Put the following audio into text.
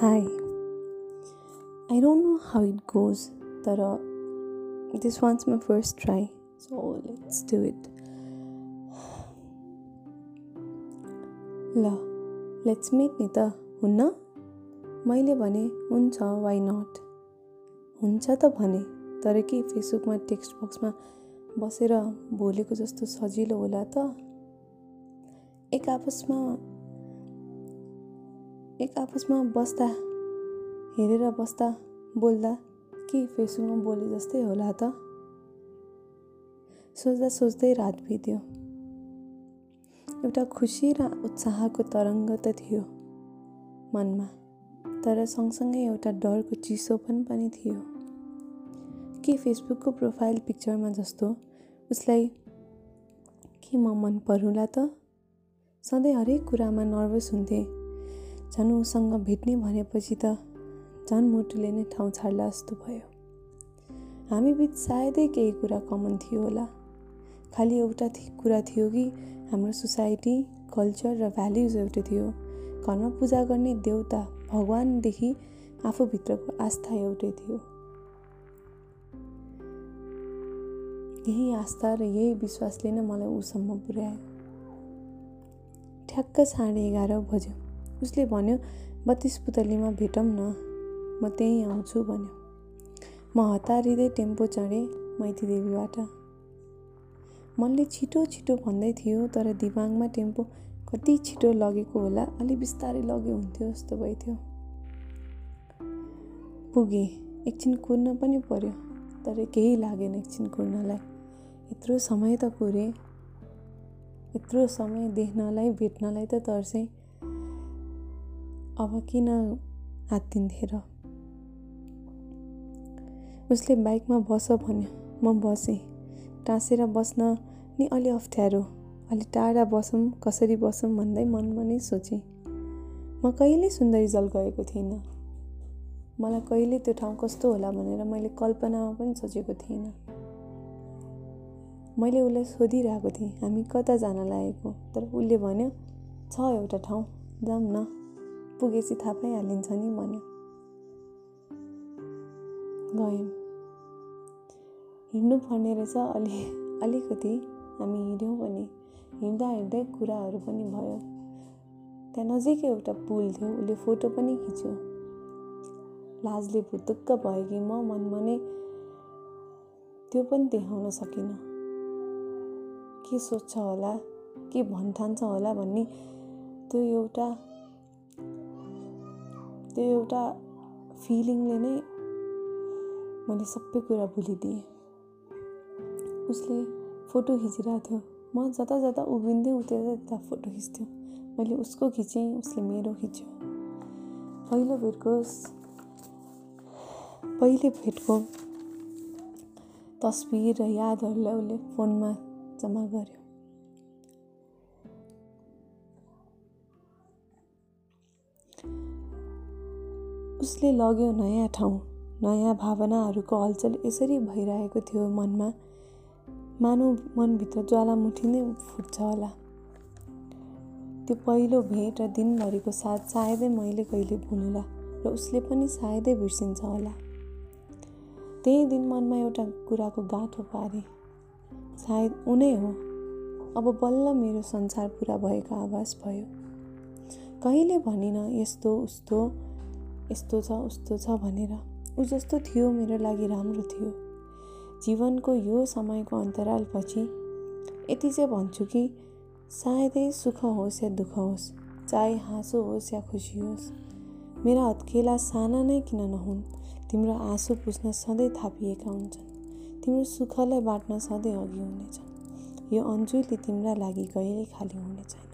I don't know how it goes, but uh, this one's my first try, so let's do it. ल let's meet नि त हुन्न मैले भने हुन्छ वाइ नट हुन्छ त भने तर के फेसबुकमा टेक्स्ट बक्समा बसेर भोलेको जस्तो सजिलो होला त? एक आपसमा एक आपसमा बस्दा हेरेर बस्दा बोल्दा के फेसबुकमा बोले जस्तै होला त? सोच्दा सोच्दै रात बित्यो। एउटा खुसी र उत्साहको तरङ्ग त थियो मनमा तर सँगसँगै एउटा डरको चिसोपन पनि थियो। के फेसबुकको प्रोफाइल पिक्चरमा जस्तो उसलाई के म मन परुला त? सधैँ हरेक कुरामा नर्भस हुन्थे। झन् उसँग भेट्ने भनेपछि त झन् मुटुले नै ठाउँ छाड्ला जस्तो भयो। हामी बिच सायदै केही कुरा कमन थियो होला। खालि एउटा कुरा थियो कि हाम्रो सोसाइटी कल्चर र भ्याल्युज एउटै थियो। घरमा पूजा गर्ने देउता भगवान्देखि आफूभित्रको आस्था एउटै थियो। यही आस्था र यही विश्वासले नै मलाई उसम्म पुर्यायो। ठ्याक्क साढे एघार बज्यो। उसले भन्यो बत्तिस पुतलीमा भेटौँ न। म त्यहीँ आउँछु भन्यो। म हतारिँदै टेम्पो चढेँ मैती देवीबाट मनले छिटो छिटो भन्दै थियो तर दिमागमा टेम्पो कति छिटो लगेको होला अलि बिस्तारै लग्यो हुन्थ्यो जस्तो भइथ्यो। पुगेँ एकछिन कुर्न पनि पर्यो तर केही लागेन एकछिन कुर्नलाई। यत्रो समय त कुरेँ यत्रो समय देख्नलाई भेट्नलाई त तर्सेँ। अब किन हात्तिन्थे र? उसले बाइकमा बस भन्यो म बसेँ। टाँसेर बस्न नि अलि अप्ठ्यारो। अलि टाढा बसौँ कसरी बसौँ भन्दै मनमा नै सोचेँ। म कहिले सुन्दरी जल गएको थिइनँ। मलाई कहिले त्यो ठाउँ कस्तो होला भनेर मैले कल्पनामा पनि सोचेको थिइनँ। मैले उसलाई सोधिरहेको थिएँ हामी कता जान लागेको? तर उसले भन्यो छ एउटा ठाउँ जाऊँ न। पुगेपछि थाहा पाइहालिन्छ नि भन्यो। गयौँ हिँड्नु पर्ने रहेछ अलि अलिकति हामी हिँड्यौँ पनि हिँड्दा हिँड्दै कुराहरू पनि भयो। त्यहाँ नजिकै एउटा पुल थियो उसले फोटो पनि खिच्यो। लाजले भुतुक्क भयो कि म मनमा नै त्यो पनि देखाउन सकिनँ। के सोध्छ होला के भन्ठान्छ होला भन्ने त्यो एउटा त्यो एउटा फिलिङले नै मैले सबै कुरा भुलिदिएँ। उसले फोटो खिचिरहेको थियो म जता जता उभिँदै ऊ त्यता फोटो खिच्थ्यो। मैले उसको खिचेँ उसले मेरो खिच्यो। पहिलो भेटको पहिले भेटको तस्बिर र यादहरूलाई उसले फोनमा जम्मा गर्यो। उसले लग्यो नयाँ ठाउँ नयाँ भावनाहरूको हलचल यसरी भइरहेको थियो मनमा। मानव मनभित्र ज्वालामुठी नै फुट्छ होला। त्यो पहिलो भेट र दिनभरिको साथ सायदै मैले कहिले भुलुला र उसले पनि सायदै बिर्सिन्छ होला। त्यही दिन मनमा एउटा कुराको गाँठो पारे। सायद उनै हो। अब बल्ल मेरो संसार पुरा भएको आवाज भयो। कहिले भनिन यस्तो उस्तो यस्तो छ उस्तो छ भनेर। ऊ जस्तो थियो मेरो लागि राम्रो थियो। जीवनको यो समयको अन्तरालपछि यति चाहिँ भन्छु कि सायदै सुख होस् या दुःख होस् चाहे हाँसो होस् या खुसी होस् मेरा हत्केला साना नै किन नहुन्? तिम्रो आँसु पुस्न सधैँ थापिएका हुन्छन्। तिम्रो सुखलाई बाँट्न सधैँ अघि हुनेछन्। यो अन्जुली तिम्रा लागि कहिल्यै खाली हुने छैन